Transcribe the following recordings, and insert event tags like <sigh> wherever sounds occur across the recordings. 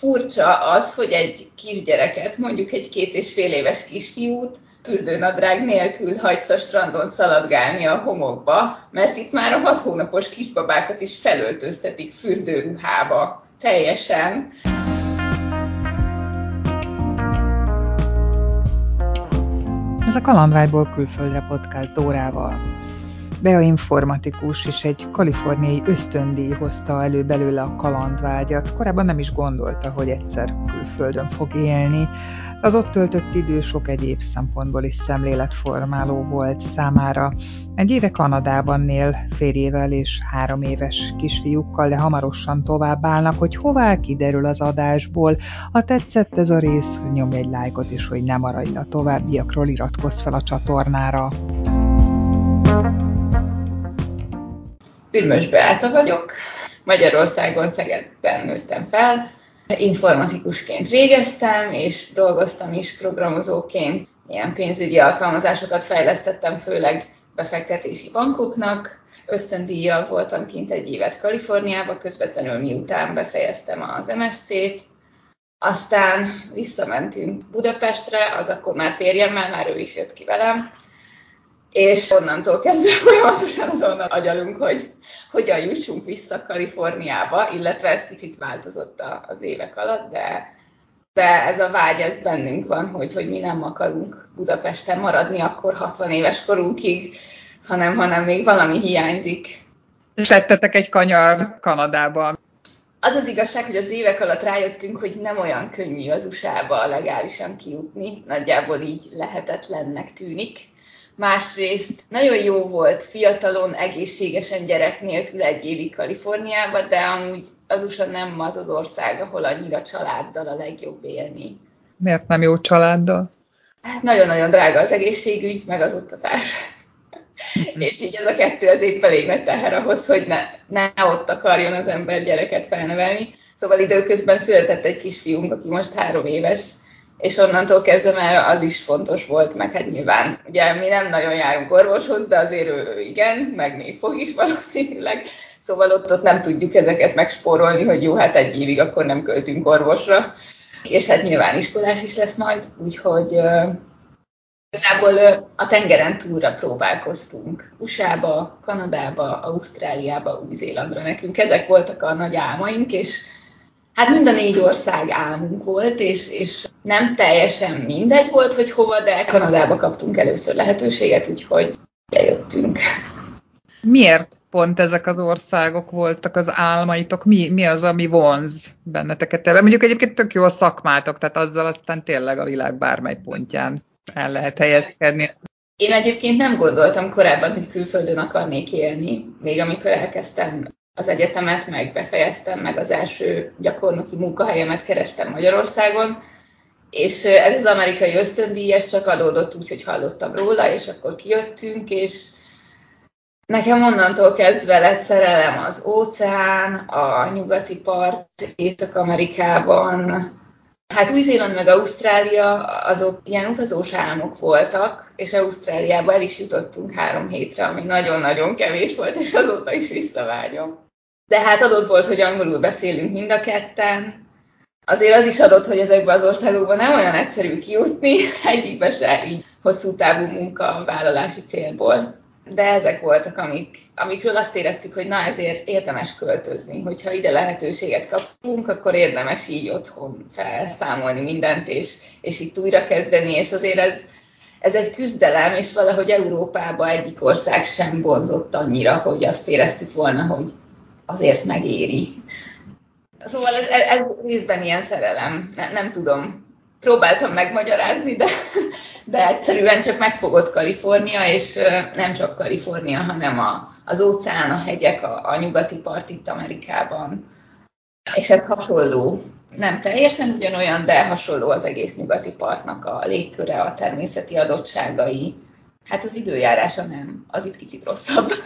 furcsa az, hogy egy kisgyereket, mondjuk egy két és fél éves kisfiút fürdőnadrág nélkül hagysz a strandon szaladgálni a homokba, mert itt már a hat hónapos kisbabákat is felöltöztetik fürdőruhába. Teljesen. Ez a Kalandvágyból külföldre podcast Dórával. Bea informatikus és egy kaliforniai ösztöndíj hozta elő belőle a kalandvágyat. Korábban nem is gondolta, hogy egyszer külföldön fog élni. Az ott töltött idő sok egyéb szempontból is szemléletformáló volt számára. Egy éve Kanadában él férjével és három éves kisfiúkkal, de hamarosan tovább hogy hová kiderül az adásból. Ha tetszett ez a rész, nyomj egy lájkot, és hogy nem maradj a továbbiakról, iratkozz fel a csatornára. Ürmös Beáta vagyok, Magyarországon Szegedben nőttem fel, informatikusként végeztem, és dolgoztam is programozóként. Ilyen pénzügyi alkalmazásokat fejlesztettem, főleg befektetési bankoknak. Ösztöndíjjal voltam kint egy évet Kaliforniába, közvetlenül miután befejeztem az MSC-t. Aztán visszamentünk Budapestre, az akkor már férjemmel, már ő is jött ki velem, és onnantól kezdve <laughs> folyamatosan azon agyalunk, hogy hogyan jussunk vissza Kaliforniába, illetve ez kicsit változott az évek alatt, de, de ez a vágy, ez bennünk van, hogy, hogy mi nem akarunk Budapesten maradni akkor 60 éves korunkig, hanem, hanem még valami hiányzik. És lettetek egy kanyar Kanadában. Az az igazság, hogy az évek alatt rájöttünk, hogy nem olyan könnyű az USA-ba legálisan kijutni, nagyjából így lehetetlennek tűnik Másrészt nagyon jó volt fiatalon, egészségesen gyerek nélkül egy évig Kaliforniába, de amúgy az USA nem az az ország, ahol annyira családdal a legjobb élni. Miért nem jó családdal? Hát nagyon-nagyon drága az egészségügy, meg az oktatás. és így ez a kettő az épp elég nagy teher ahhoz, hogy ne, ne ott akarjon az ember gyereket felnevelni. Szóval időközben született egy kisfiunk, aki most három éves, és onnantól kezdve már az is fontos volt, meg hát nyilván, ugye mi nem nagyon járunk orvoshoz, de azért ő igen, meg még fog is valószínűleg, szóval ott, ott nem tudjuk ezeket megspórolni, hogy jó, hát egy évig akkor nem költünk orvosra, és hát nyilván iskolás is lesz majd, úgyhogy uh, igazából a tengeren túlra próbálkoztunk. USA-ba, Kanadába, Ausztráliába, Új-Zélandra nekünk. Ezek voltak a nagy álmaink, és Hát mind a négy ország álmunk volt, és, és nem teljesen mindegy volt, hogy hova, de Kanadába kaptunk először lehetőséget, úgyhogy eljöttünk. Miért pont ezek az országok voltak az álmaitok? Mi, mi az, ami vonz benneteket? Ebben mondjuk egyébként tök jó a szakmátok, tehát azzal aztán tényleg a világ bármely pontján el lehet helyezkedni. Én egyébként nem gondoltam korábban, hogy külföldön akarnék élni, még amikor elkezdtem az egyetemet, meg befejeztem, meg az első gyakornoki munkahelyemet kerestem Magyarországon, és ez az amerikai ösztöndíjas csak adódott úgy, hogy hallottam róla, és akkor kijöttünk, és nekem onnantól kezdve lett szerelem az óceán, a nyugati part Észak-Amerikában, Hát Új-Zéland meg Ausztrália azok ilyen utazós álmok voltak, és Ausztráliába el is jutottunk három hétre, ami nagyon-nagyon kevés volt, és azóta is visszavágyom. De hát adott volt, hogy angolul beszélünk mind a ketten. Azért az is adott, hogy ezekben az országokban nem olyan egyszerű kijutni, <laughs> egyikbe se így hosszú távú munkavállalási célból. De ezek voltak, amik, amikről azt éreztük, hogy na ezért érdemes költözni. Hogyha ide lehetőséget kapunk, akkor érdemes így otthon felszámolni mindent, és, és itt újra kezdeni, és azért ez, ez egy küzdelem, és valahogy Európába egyik ország sem bonzott annyira, hogy azt éreztük volna, hogy azért megéri. Szóval ez, ez részben ilyen szerelem, ne, nem tudom. Próbáltam megmagyarázni, de, de egyszerűen csak megfogott Kalifornia, és nem csak Kalifornia, hanem a, az óceán, a hegyek, a, a nyugati part itt Amerikában. És ez hasonló. Nem teljesen ugyanolyan, de hasonló az egész nyugati partnak a légköre, a természeti adottságai. Hát az időjárása nem, az itt kicsit rosszabb. <laughs>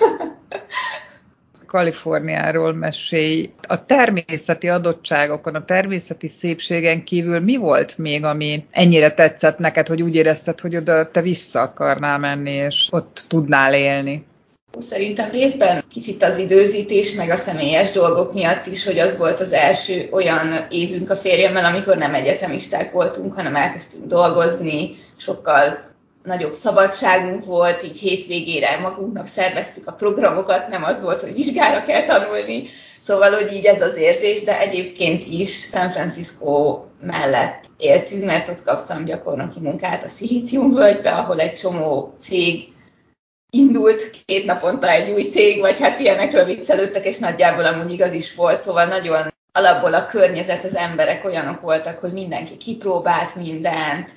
Kaliforniáról mesélj. A természeti adottságokon, a természeti szépségen kívül mi volt még, ami ennyire tetszett neked, hogy úgy érezted, hogy oda te vissza akarnál menni, és ott tudnál élni? Szerintem részben kicsit az időzítés, meg a személyes dolgok miatt is, hogy az volt az első olyan évünk a férjemmel, amikor nem egyetemisták voltunk, hanem elkezdtünk dolgozni, sokkal nagyobb szabadságunk volt, így hétvégére magunknak szerveztük a programokat, nem az volt, hogy vizsgára kell tanulni, Szóval, hogy így ez az érzés, de egyébként is San Francisco mellett éltünk, mert ott kaptam gyakornoki munkát a völgybe, ahol egy csomó cég indult, két naponta egy új cég, vagy hát ilyenekről viccelődtek, és nagyjából amúgy igaz is volt, szóval nagyon alapból a környezet, az emberek olyanok voltak, hogy mindenki kipróbált mindent,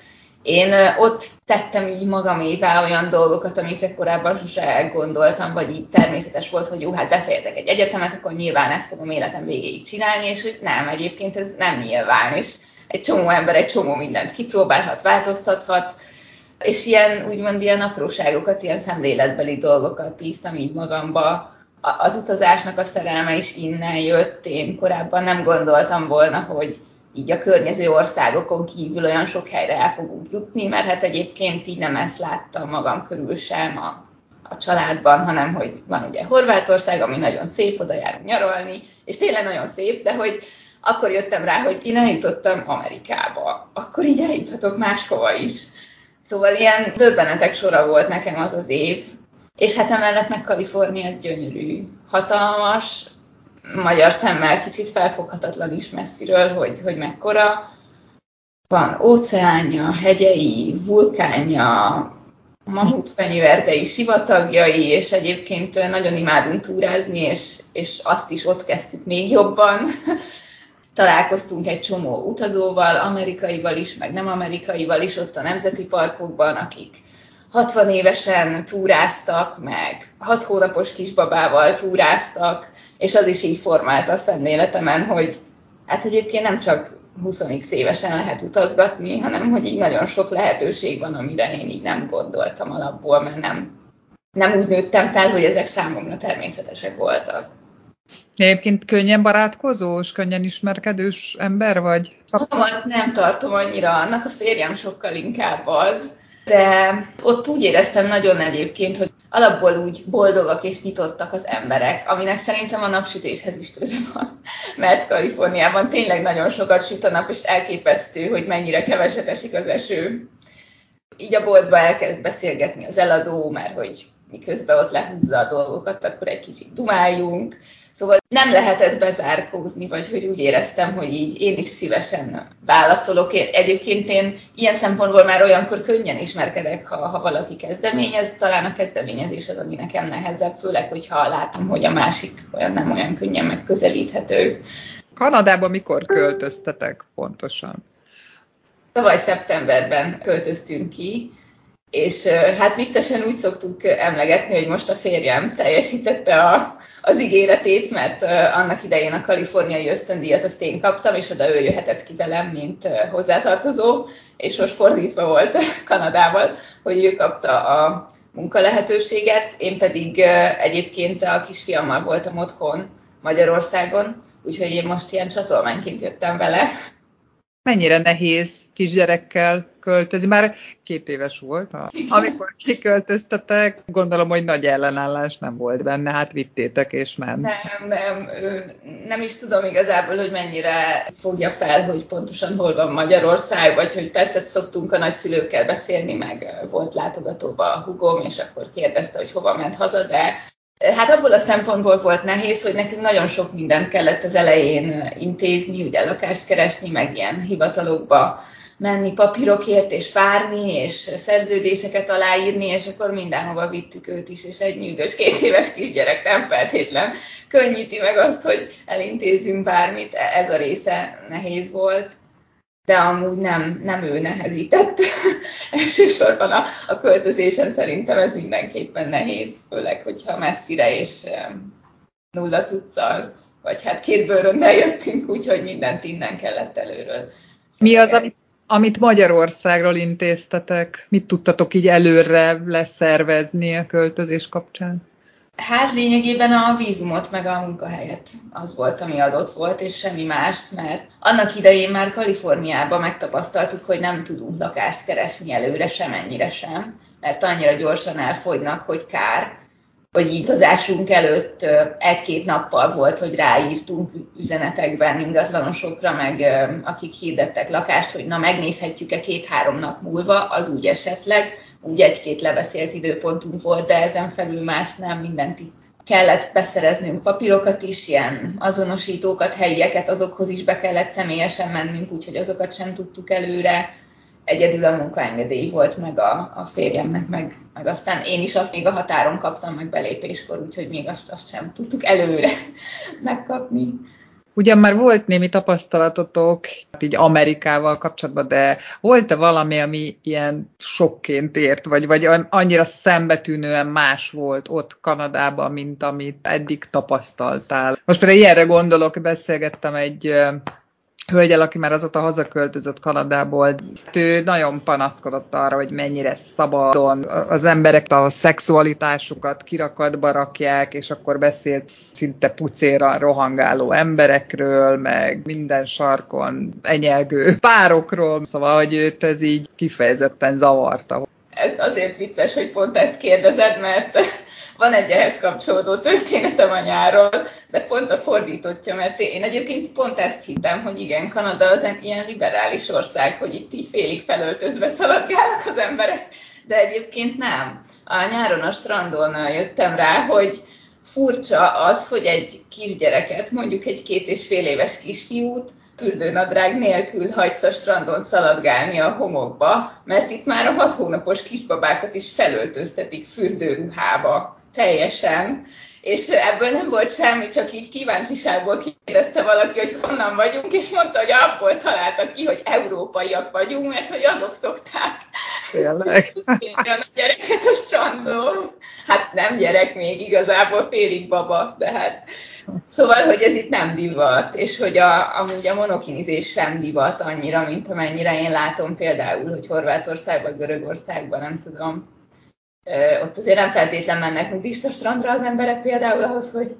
én ott tettem így magamévá olyan dolgokat, amikre korábban sose gondoltam, vagy így természetes volt, hogy jó, hát befejezek egy egyetemet, akkor nyilván ezt fogom életem végéig csinálni, és hogy nem, egyébként ez nem nyilván, és egy csomó ember egy csomó mindent kipróbálhat, változtathat, és ilyen, úgymond ilyen apróságokat, ilyen szemléletbeli dolgokat írtam így magamba. Az utazásnak a szerelme is innen jött. Én korábban nem gondoltam volna, hogy így a környező országokon kívül olyan sok helyre el fogunk jutni, mert hát egyébként így nem ezt láttam magam körül sem a, a családban, hanem hogy van ugye Horvátország, ami nagyon szép, oda járunk nyaralni, és tényleg nagyon szép, de hogy akkor jöttem rá, hogy én eljutottam Amerikába, akkor így eljuthatok máshova is. Szóval ilyen döbbenetek sora volt nekem az az év, és hát emellett meg Kalifornia gyönyörű, hatalmas, magyar szemmel kicsit felfoghatatlan is messziről, hogy, hogy mekkora. Van óceánja, hegyei, vulkánja, mamutfenyőerdei sivatagjai, és egyébként nagyon imádunk túrázni, és, és azt is ott kezdtük még jobban. Találkoztunk egy csomó utazóval, amerikaival is, meg nem amerikaival is ott a nemzeti parkokban, akik 60 évesen túráztak, meg 6 hónapos kisbabával túráztak, és az is így formálta a szemléletemen, hogy hát egyébként nem csak 20 évesen lehet utazgatni, hanem hogy így nagyon sok lehetőség van, amire én így nem gondoltam alapból, mert nem, nem úgy nőttem fel, hogy ezek számomra természetesek voltak. Egyébként könnyen barátkozós, könnyen ismerkedős ember vagy? Magamat nem tartom annyira, annak a férjem sokkal inkább az, de ott úgy éreztem nagyon egyébként, hogy alapból úgy boldogak és nyitottak az emberek, aminek szerintem a napsütéshez is köze van, <laughs> mert Kaliforniában tényleg nagyon sokat süt a nap, és elképesztő, hogy mennyire keveset esik az eső. Így a boltba elkezd beszélgetni az eladó, mert hogy miközben ott lehúzza a dolgokat, akkor egy kicsit dumáljunk, Szóval nem lehetett bezárkózni, vagy hogy úgy éreztem, hogy így én is szívesen válaszolok. Én, egyébként én ilyen szempontból már olyankor könnyen ismerkedek, ha, ha valaki kezdeményez. Talán a kezdeményezés az, ami nekem nehezebb, főleg, hogyha látom, hogy a másik olyan nem olyan könnyen megközelíthető. Kanadába mikor költöztetek pontosan? Tavaly szeptemberben költöztünk ki, és hát viccesen úgy szoktuk emlegetni, hogy most a férjem teljesítette a, az ígéretét, mert annak idején a kaliforniai ösztöndíjat azt én kaptam, és oda ő jöhetett ki velem, mint hozzátartozó, és most fordítva volt <laughs> Kanadával, hogy ő kapta a munkalehetőséget, én pedig egyébként a kisfiammal voltam otthon Magyarországon, úgyhogy én most ilyen csatolmányként jöttem vele. Mennyire nehéz kisgyerekkel költözni. Már két éves volt, amikor kiköltöztetek. Gondolom, hogy nagy ellenállás nem volt benne, hát vittétek és ment. Nem, nem, nem is tudom igazából, hogy mennyire fogja fel, hogy pontosan hol van Magyarország, vagy hogy persze szoktunk a nagyszülőkkel beszélni, meg volt látogatóba a hugom, és akkor kérdezte, hogy hova ment haza, de Hát abból a szempontból volt nehéz, hogy nekünk nagyon sok mindent kellett az elején intézni, ugye lakást keresni, meg ilyen hivatalokba menni papírokért, és várni, és szerződéseket aláírni, és akkor mindenhova vittük őt is, és egy nyűgös két éves kisgyerek nem feltétlen könnyíti meg azt, hogy elintézzünk bármit. Ez a része nehéz volt, de amúgy nem, nem ő nehezített. <laughs> Elsősorban a, a költözésen szerintem ez mindenképpen nehéz, főleg, hogyha messzire és nulla cuccal, vagy hát két bőröndel jöttünk, úgyhogy mindent innen kellett előről. Mi az, amit amit Magyarországról intéztetek, mit tudtatok így előre leszervezni a költözés kapcsán? Hát lényegében a vízumot meg a munkahelyet az volt, ami adott volt, és semmi mást, mert annak idején már Kaliforniában megtapasztaltuk, hogy nem tudunk lakást keresni előre semennyire sem, mert annyira gyorsan elfogynak, hogy kár hogy így utazásunk előtt egy-két nappal volt, hogy ráírtunk üzenetekben ingatlanosokra, meg akik hirdettek lakást, hogy na megnézhetjük-e két-három nap múlva, az úgy esetleg, úgy egy-két lebeszélt időpontunk volt, de ezen felül más nem, mindent itt kellett beszereznünk papírokat is, ilyen azonosítókat, helyieket, azokhoz is be kellett személyesen mennünk, úgyhogy azokat sem tudtuk előre egyedül a munkaengedély volt meg a, a férjemnek, meg, meg aztán én is azt még a határon kaptam meg belépéskor, úgyhogy még azt, azt sem tudtuk előre <laughs> megkapni. Ugyan már volt némi tapasztalatotok így Amerikával kapcsolatban, de volt-e valami, ami ilyen sokként ért, vagy, vagy annyira szembetűnően más volt ott Kanadában, mint amit eddig tapasztaltál? Most például ilyenre gondolok, beszélgettem egy hölgyel, aki már azóta hazaköltözött Kanadából, ő nagyon panaszkodott arra, hogy mennyire szabadon az emberek a szexualitásukat kirakatba rakják, és akkor beszélt szinte pucéran rohangáló emberekről, meg minden sarkon enyelgő párokról, szóval, hogy őt ez így kifejezetten zavarta. Ez azért vicces, hogy pont ezt kérdezed, mert van egy ehhez kapcsolódó történetem a nyáról, de pont a fordítottja, mert én egyébként pont ezt hittem, hogy igen, Kanada az ilyen liberális ország, hogy itt így félig felöltözve szaladgálnak az emberek, de egyébként nem. A nyáron a strandon jöttem rá, hogy furcsa az, hogy egy kisgyereket, mondjuk egy két és fél éves kisfiút fürdőnadrág nélkül hagysz a strandon szaladgálni a homokba, mert itt már a hat hónapos kisbabákat is felöltöztetik fürdőruhába teljesen, és ebből nem volt semmi, csak így kíváncsiságból kérdezte valaki, hogy honnan vagyunk, és mondta, hogy abból találtak ki, hogy európaiak vagyunk, mert hogy azok szokták. Tényleg? <laughs> a gyereket a strandon. Hát nem gyerek még, igazából félig baba, de hát... Szóval, hogy ez itt nem divat, és hogy a, amúgy a monokinizés sem divat annyira, mint amennyire én látom például, hogy Horvátországban, Görögországban, nem tudom, ott azért nem feltétlen mennek nudista strandra az emberek például ahhoz, hogy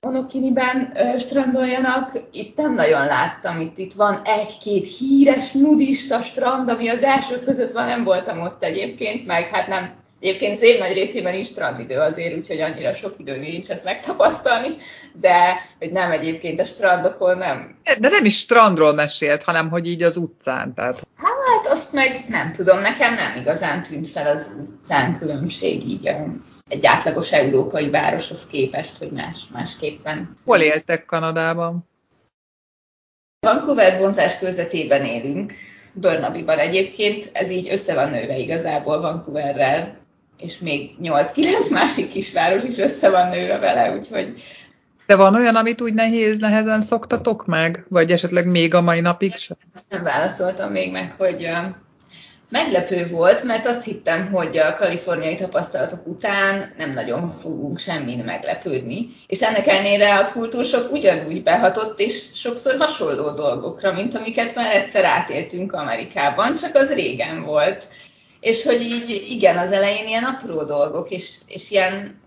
monokiniben strandoljanak. Itt nem nagyon láttam, itt, itt van egy-két híres nudista strand, ami az első között van, nem voltam ott egyébként, meg hát nem Egyébként az év nagy részében is strandidő azért, úgyhogy annyira sok idő nincs ezt megtapasztalni, de hogy nem egyébként a strandokon nem. De nem is strandról mesélt, hanem hogy így az utcán. Tehát. Hát azt meg nem tudom, nekem nem igazán tűnt fel az utcán különbség így egy átlagos európai városhoz képest, hogy más, másképpen. Hol éltek Kanadában? Vancouver vonzás körzetében élünk, Burnaby-ban egyébként, ez így össze van nőve igazából Vancouverrel, és még 8-9 másik kisváros is össze van nőve vele, úgyhogy... De van olyan, amit úgy nehéz, nehezen szoktatok meg? Vagy esetleg még a mai napig sem? Azt nem válaszoltam még meg, hogy meglepő volt, mert azt hittem, hogy a kaliforniai tapasztalatok után nem nagyon fogunk semmin meglepődni, és ennek ellenére a kultúrsok ugyanúgy behatott, és sokszor hasonló dolgokra, mint amiket már egyszer átéltünk Amerikában, csak az régen volt és hogy így igen, az elején ilyen apró dolgok, és, és ilyen,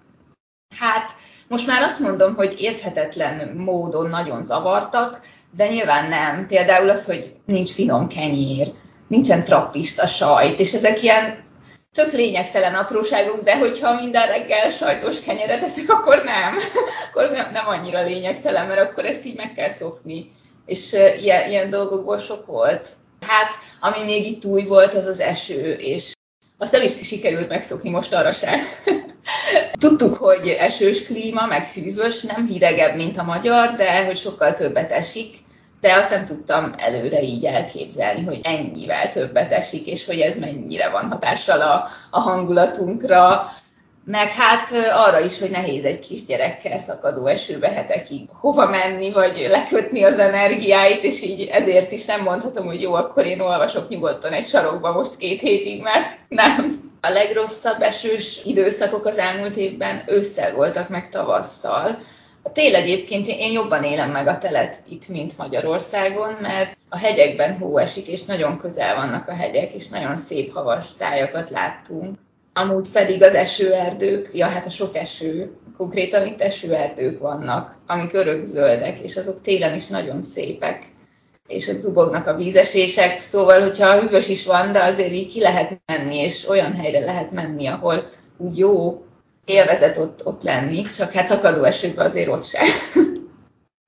hát most már azt mondom, hogy érthetetlen módon nagyon zavartak, de nyilván nem. Például az, hogy nincs finom kenyér, nincsen trappista sajt, és ezek ilyen tök lényegtelen apróságok, de hogyha minden reggel sajtos kenyeret eszek, akkor nem. <laughs> akkor nem, nem annyira lényegtelen, mert akkor ezt így meg kell szokni. És ilyen, ilyen dolgokból sok volt. Hát, ami még itt új volt, az az eső, és azt nem is sikerült megszokni most arra se. <laughs> Tudtuk, hogy esős klíma, meg hűvös, nem hidegebb, mint a magyar, de hogy sokkal többet esik, de azt nem tudtam előre így elképzelni, hogy ennyivel többet esik, és hogy ez mennyire van hatással a, a hangulatunkra, meg hát arra is, hogy nehéz egy kisgyerekkel szakadó esőbe hetekig hova menni, vagy lekötni az energiáit, és így ezért is nem mondhatom, hogy jó, akkor én olvasok nyugodtan egy sarokba most két hétig, mert nem. A legrosszabb esős időszakok az elmúlt évben ősszel voltak, meg tavasszal. Tél egyébként én jobban élem meg a telet itt, mint Magyarországon, mert a hegyekben hó esik, és nagyon közel vannak a hegyek, és nagyon szép havas tájakat láttunk amúgy pedig az esőerdők, ja hát a sok eső, konkrétan itt esőerdők vannak, amik örökzöldek, és azok télen is nagyon szépek, és ott zubognak a vízesések, szóval, hogyha hűvös is van, de azért így ki lehet menni, és olyan helyre lehet menni, ahol úgy jó, élvezet ott, ott lenni, csak hát szakadó esőben azért ott sem. <laughs>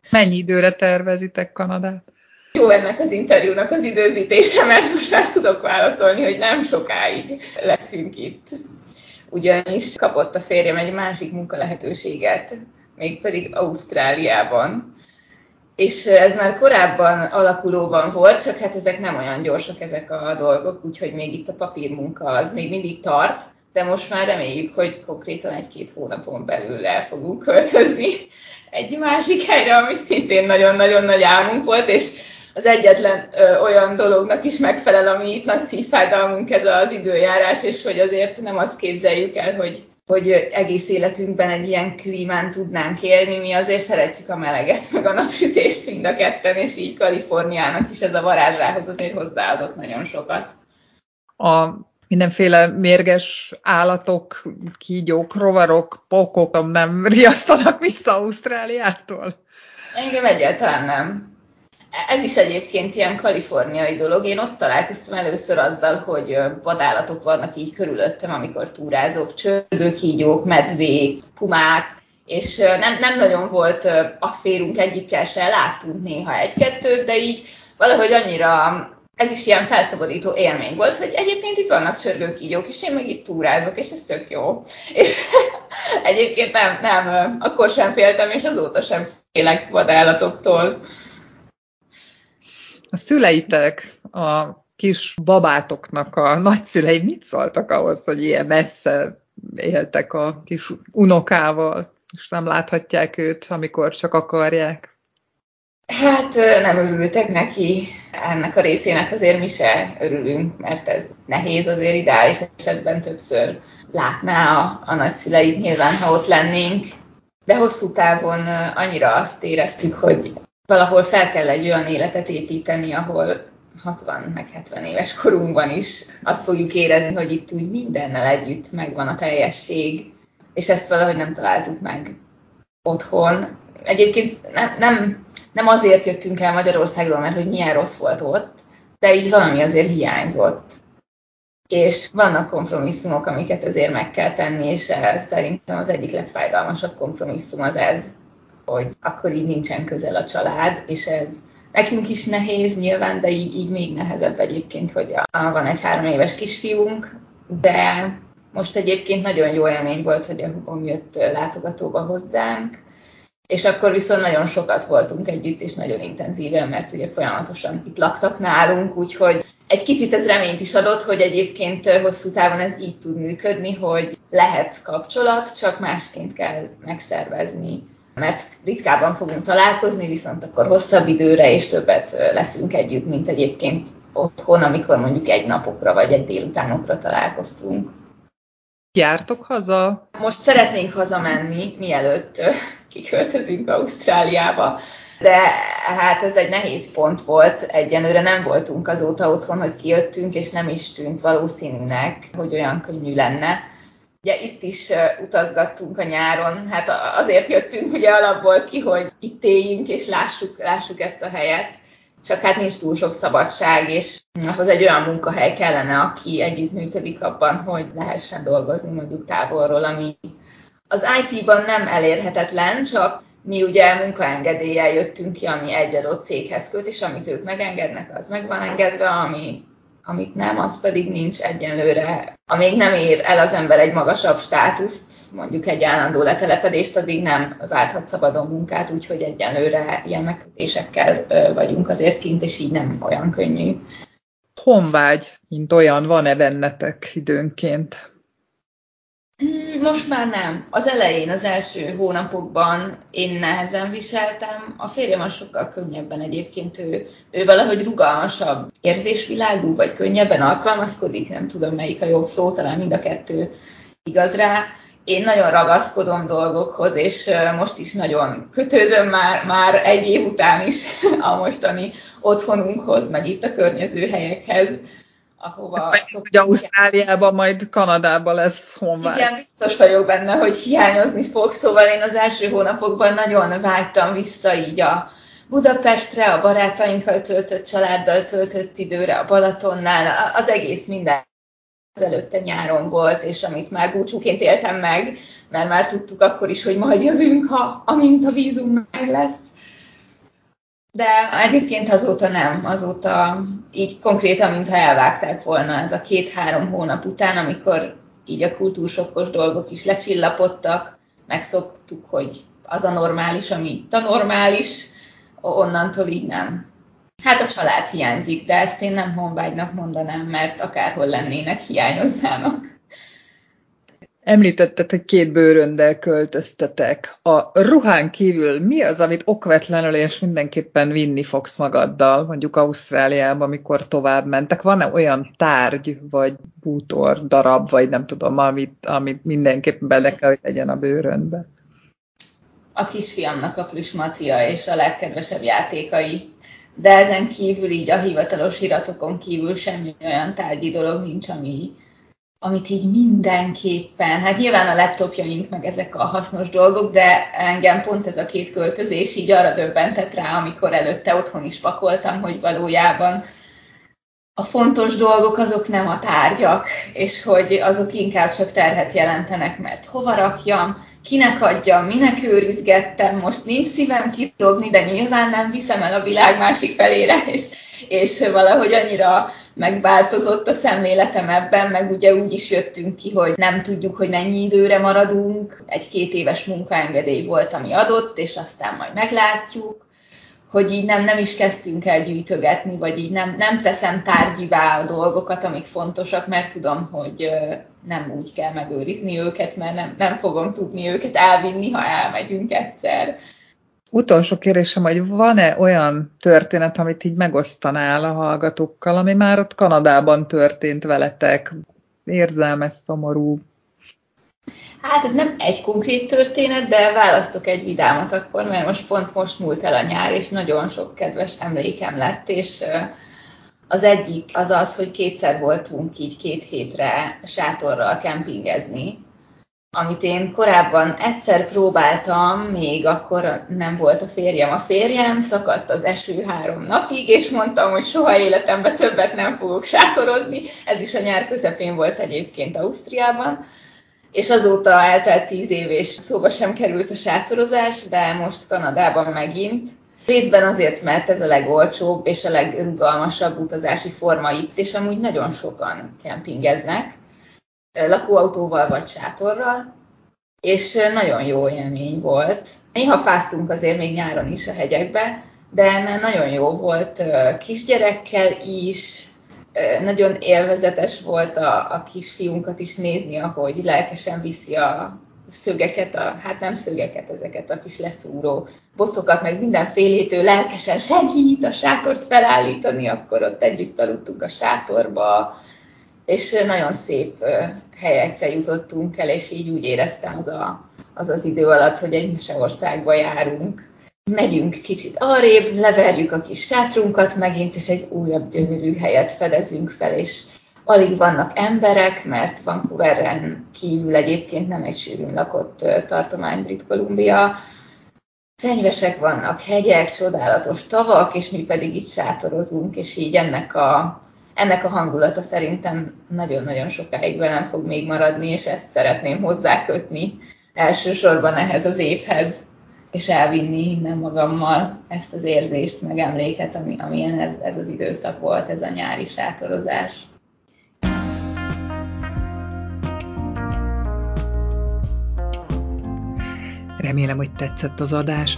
Mennyi időre tervezitek Kanadát? Jó ennek az interjúnak az időzítése, mert most már tudok válaszolni, hogy nem sokáig leszünk itt. Ugyanis kapott a férjem egy másik munkalehetőséget, mégpedig Ausztráliában. És ez már korábban alakulóban volt, csak hát ezek nem olyan gyorsak ezek a dolgok, úgyhogy még itt a papírmunka az még mindig tart, de most már reméljük, hogy konkrétan egy-két hónapon belül el fogunk költözni egy másik helyre, ami szintén nagyon-nagyon nagy álmunk volt, és az egyetlen ö, olyan dolognak is megfelel, ami itt nagy szívfájdalmunk ez az időjárás, és hogy azért nem azt képzeljük el, hogy hogy egész életünkben egy ilyen klímán tudnánk élni. Mi azért szeretjük a meleget, meg a napsütést mind a ketten, és így Kaliforniának is ez a varázsához azért hozzáadott nagyon sokat. A mindenféle mérges állatok, kígyók, rovarok, pokok nem riasztanak vissza Ausztráliától? Engem egyáltalán nem. Ez is egyébként ilyen kaliforniai dolog. Én ott találkoztam először azzal, hogy vadállatok vannak így körülöttem, amikor túrázok, csörgőkígyók, medvék, pumák, és nem, nem nagyon volt afférunk egyikkel se, láttunk néha egy-kettőt, de így valahogy annyira ez is ilyen felszabadító élmény volt, hogy egyébként itt vannak csörgőkígyók, és én meg itt túrázok, és ez tök jó. <laughs> És egyébként nem, nem, akkor sem féltem, és azóta sem félek vadállatoktól. A szüleitek, a kis babátoknak a nagyszülei mit szóltak ahhoz, hogy ilyen messze éltek a kis unokával, és nem láthatják őt, amikor csak akarják? Hát nem örültek neki. Ennek a részének azért mi se örülünk, mert ez nehéz azért ideális esetben többször látná a, a nagyszüleit nyilván, ha ott lennénk. De hosszú távon annyira azt éreztük, hogy valahol fel kell egy olyan életet építeni, ahol 60 meg 70 éves korunkban is azt fogjuk érezni, hogy itt úgy mindennel együtt megvan a teljesség, és ezt valahogy nem találtuk meg otthon. Egyébként nem, nem, nem azért jöttünk el Magyarországról, mert hogy milyen rossz volt ott, de így valami azért hiányzott. És vannak kompromisszumok, amiket azért meg kell tenni, és szerintem az egyik legfájdalmasabb kompromisszum az ez, hogy akkor így nincsen közel a család, és ez nekünk is nehéz nyilván, de így, így még nehezebb egyébként, hogy a, van egy három éves kisfiunk, de most egyébként nagyon jó élmény volt, hogy a hugom jött látogatóba hozzánk, és akkor viszont nagyon sokat voltunk együtt, és nagyon intenzíven, mert ugye folyamatosan itt laktak nálunk, úgyhogy egy kicsit ez reményt is adott, hogy egyébként hosszú távon ez így tud működni, hogy lehet kapcsolat, csak másként kell megszervezni mert ritkábban fogunk találkozni, viszont akkor hosszabb időre és többet leszünk együtt, mint egyébként otthon, amikor mondjuk egy napokra vagy egy délutánokra találkoztunk. Jártok haza? Most szeretnénk hazamenni, mielőtt <laughs> kiköltözünk Ausztráliába, de hát ez egy nehéz pont volt. Egyenőre nem voltunk azóta otthon, hogy kijöttünk, és nem is tűnt valószínűnek, hogy olyan könnyű lenne Ugye itt is utazgattunk a nyáron, hát azért jöttünk ugye alapból ki, hogy itt éljünk és lássuk, lássuk ezt a helyet, csak hát nincs túl sok szabadság, és ahhoz egy olyan munkahely kellene, aki együttműködik abban, hogy lehessen dolgozni mondjuk távolról, ami az IT-ban nem elérhetetlen, csak mi ugye munkaengedéllyel jöttünk ki, ami egy adott céghez köt, és amit ők megengednek, az meg van engedve, ami amit nem, az pedig nincs egyenlőre. Amíg nem ér el az ember egy magasabb státuszt, mondjuk egy állandó letelepedést, addig nem válthat szabadon munkát, úgyhogy egyenlőre ilyen megkötésekkel vagyunk azért kint, és így nem olyan könnyű. Honvágy, mint olyan, van-e bennetek időnként? Mm, most már nem. Az elején, az első hónapokban én nehezen viseltem. A férjem az sokkal könnyebben egyébként, ő, ő valahogy rugalmasabb érzésvilágú, vagy könnyebben alkalmazkodik, nem tudom melyik a jobb szó, talán mind a kettő igaz rá. Én nagyon ragaszkodom dolgokhoz, és most is nagyon kötődöm már, már egy év után is a mostani otthonunkhoz, meg itt a környező helyekhez ahova hát szoktunk. Ausztráliában, majd Kanadában lesz honvágy. Igen, biztos vagyok benne, hogy hiányozni fog, szóval én az első hónapokban nagyon vágytam vissza így a Budapestre, a barátainkkal töltött, családdal töltött időre, a Balatonnál, az egész minden előtte nyáron volt, és amit már búcsúként éltem meg, mert már tudtuk akkor is, hogy majd jövünk, ha amint a vízum meg lesz. De egyébként azóta nem, azóta így konkrétan, mintha elvágták volna ez a két-három hónap után, amikor így a kultúrsokkos dolgok is lecsillapodtak, megszoktuk, hogy az a normális, ami itt a normális, onnantól így nem. Hát a család hiányzik, de ezt én nem honvágynak mondanám, mert akárhol lennének, hiányoznának. Említetted, hogy két bőröndel költöztetek. A ruhán kívül mi az, amit okvetlenül és mindenképpen vinni fogsz magaddal, mondjuk Ausztráliába, amikor tovább mentek? Van-e olyan tárgy, vagy bútor, darab, vagy nem tudom, amit, amit mindenképpen bele kell, hogy legyen a bőröndbe? A kisfiamnak a plüsmacia és a legkedvesebb játékai. De ezen kívül így a hivatalos iratokon kívül semmi olyan tárgyi dolog nincs, ami, amit így mindenképpen, hát nyilván a laptopjaink meg ezek a hasznos dolgok, de engem pont ez a két költözés így arra döbbentett rá, amikor előtte otthon is pakoltam, hogy valójában a fontos dolgok azok nem a tárgyak, és hogy azok inkább csak terhet jelentenek, mert hova rakjam, kinek adjam, minek őrizgettem, most nincs szívem kidobni, de nyilván nem viszem el a világ másik felére, és, és valahogy annyira megváltozott a szemléletem ebben, meg ugye úgy is jöttünk ki, hogy nem tudjuk, hogy mennyi időre maradunk. Egy két éves munkaengedély volt, ami adott, és aztán majd meglátjuk hogy így nem, nem is kezdtünk el gyűjtögetni, vagy így nem, nem teszem tárgyivá a dolgokat, amik fontosak, mert tudom, hogy nem úgy kell megőrizni őket, mert nem, nem fogom tudni őket elvinni, ha elmegyünk egyszer. Utolsó kérdésem, hogy van-e olyan történet, amit így megosztanál a hallgatókkal, ami már ott Kanadában történt veletek? Érzelmes, szomorú? Hát ez nem egy konkrét történet, de választok egy vidámat akkor, mert most pont most múlt el a nyár, és nagyon sok kedves emlékem lett, és az egyik az az, hogy kétszer voltunk így két hétre sátorral kempingezni, amit én korábban egyszer próbáltam, még akkor nem volt a férjem a férjem, szakadt az eső három napig, és mondtam, hogy soha életemben többet nem fogok sátorozni. Ez is a nyár közepén volt egyébként Ausztriában. És azóta eltelt tíz év, és szóba sem került a sátorozás, de most Kanadában megint. Részben azért, mert ez a legolcsóbb és a legrugalmasabb utazási forma itt, és amúgy nagyon sokan kempingeznek lakóautóval vagy sátorral, és nagyon jó élmény volt. Néha fáztunk azért még nyáron is a hegyekbe, de nagyon jó volt kisgyerekkel is, nagyon élvezetes volt a, a kisfiunkat is nézni, ahogy lelkesen viszi a szögeket, a, hát nem szögeket, ezeket a kis leszúró boszokat, meg mindenfélétől lelkesen segít a sátort felállítani, akkor ott együtt aludtunk a sátorba, és nagyon szép helyekre jutottunk el, és így úgy éreztem az a, az, az idő alatt, hogy egy meseországba járunk. Megyünk kicsit arrébb, leverjük a kis sátrunkat megint, és egy újabb gyönyörű helyet fedezünk fel, és alig vannak emberek, mert Vancouveren kívül egyébként nem egy sűrűn lakott tartomány Brit Columbia. Fenyvesek vannak, hegyek, csodálatos tavak, és mi pedig itt sátorozunk, és így ennek a ennek a hangulata szerintem nagyon-nagyon sokáig velem fog még maradni, és ezt szeretném hozzákötni elsősorban ehhez az évhez, és elvinni innen magammal ezt az érzést, meg emléket, ami, amilyen ez, ez az időszak volt, ez a nyári sátorozás. Remélem, hogy tetszett az adás.